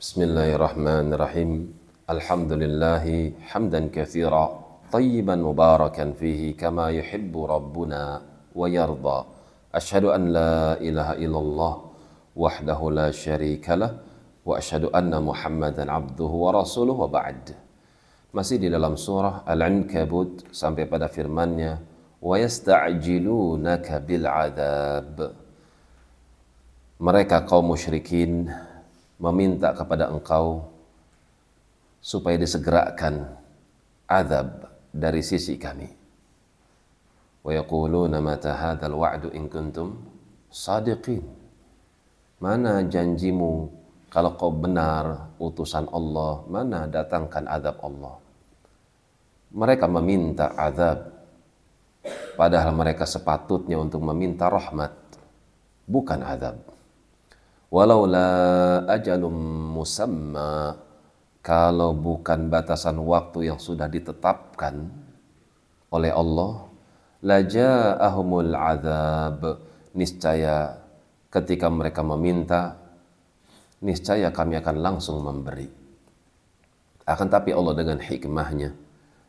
بسم الله الرحمن الرحيم الحمد لله حمدا كثيرا طيبا مباركا فيه كما يحب ربنا ويرضى أشهد أن لا إله إلا الله وحده لا شريك له وأشهد أن محمدا عبده ورسوله وبعد Masih di dalam surah Al-Ankabut sampai pada firman-Nya bil adab mereka kaum musyrikin meminta kepada engkau supaya disegerakan azab dari sisi kami wa yaquluna mata hadzal wa'du in kuntum sadiqin mana janjimu kalau kau benar utusan Allah, mana datangkan azab Allah? Mereka meminta azab, padahal mereka sepatutnya untuk meminta rahmat, bukan azab. Walau la ajalum musamma, kalau bukan batasan waktu yang sudah ditetapkan oleh Allah, laja'ahumul azab, niscaya ketika mereka meminta niscaya kami akan langsung memberi. Akan tapi Allah dengan hikmahnya,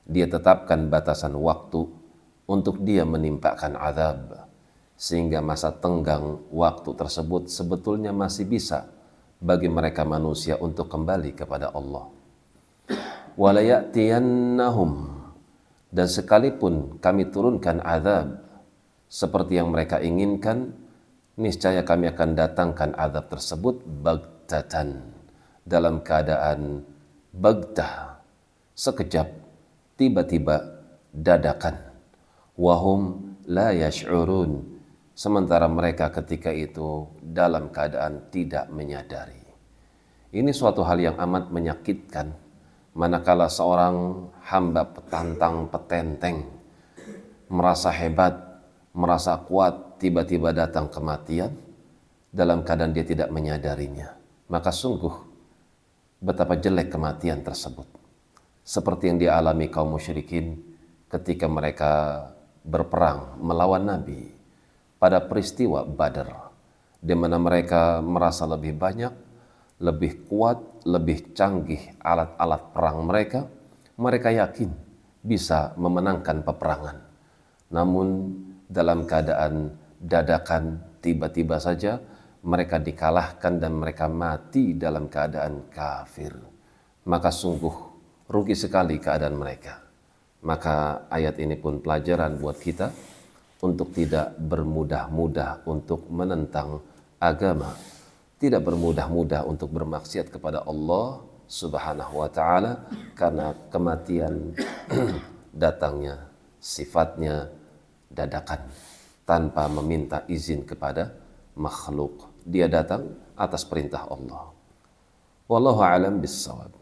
dia tetapkan batasan waktu untuk dia menimpakan azab. Sehingga masa tenggang waktu tersebut sebetulnya masih bisa bagi mereka manusia untuk kembali kepada Allah. Walayatiyannahum dan sekalipun kami turunkan azab seperti yang mereka inginkan, niscaya kami akan datangkan azab tersebut baghtatan dalam keadaan bagtah sekejap tiba-tiba dadakan. Wahum la yash'urun sementara mereka ketika itu dalam keadaan tidak menyadari. Ini suatu hal yang amat menyakitkan. Manakala seorang hamba petantang petenteng merasa hebat merasa kuat tiba-tiba datang kematian dalam keadaan dia tidak menyadarinya maka sungguh betapa jelek kematian tersebut. Seperti yang dialami kaum musyrikin ketika mereka berperang melawan Nabi pada peristiwa Badar, di mana mereka merasa lebih banyak, lebih kuat, lebih canggih alat-alat perang mereka, mereka yakin bisa memenangkan peperangan. Namun dalam keadaan dadakan tiba-tiba saja mereka dikalahkan dan mereka mati dalam keadaan kafir. Maka sungguh rugi sekali keadaan mereka. Maka ayat ini pun pelajaran buat kita untuk tidak bermudah-mudah untuk menentang agama, tidak bermudah-mudah untuk bermaksiat kepada Allah Subhanahu wa taala karena kematian datangnya sifatnya dadakan tanpa meminta izin kepada makhluk dia datang atas perintah Allah. Wallahu alam bissawab.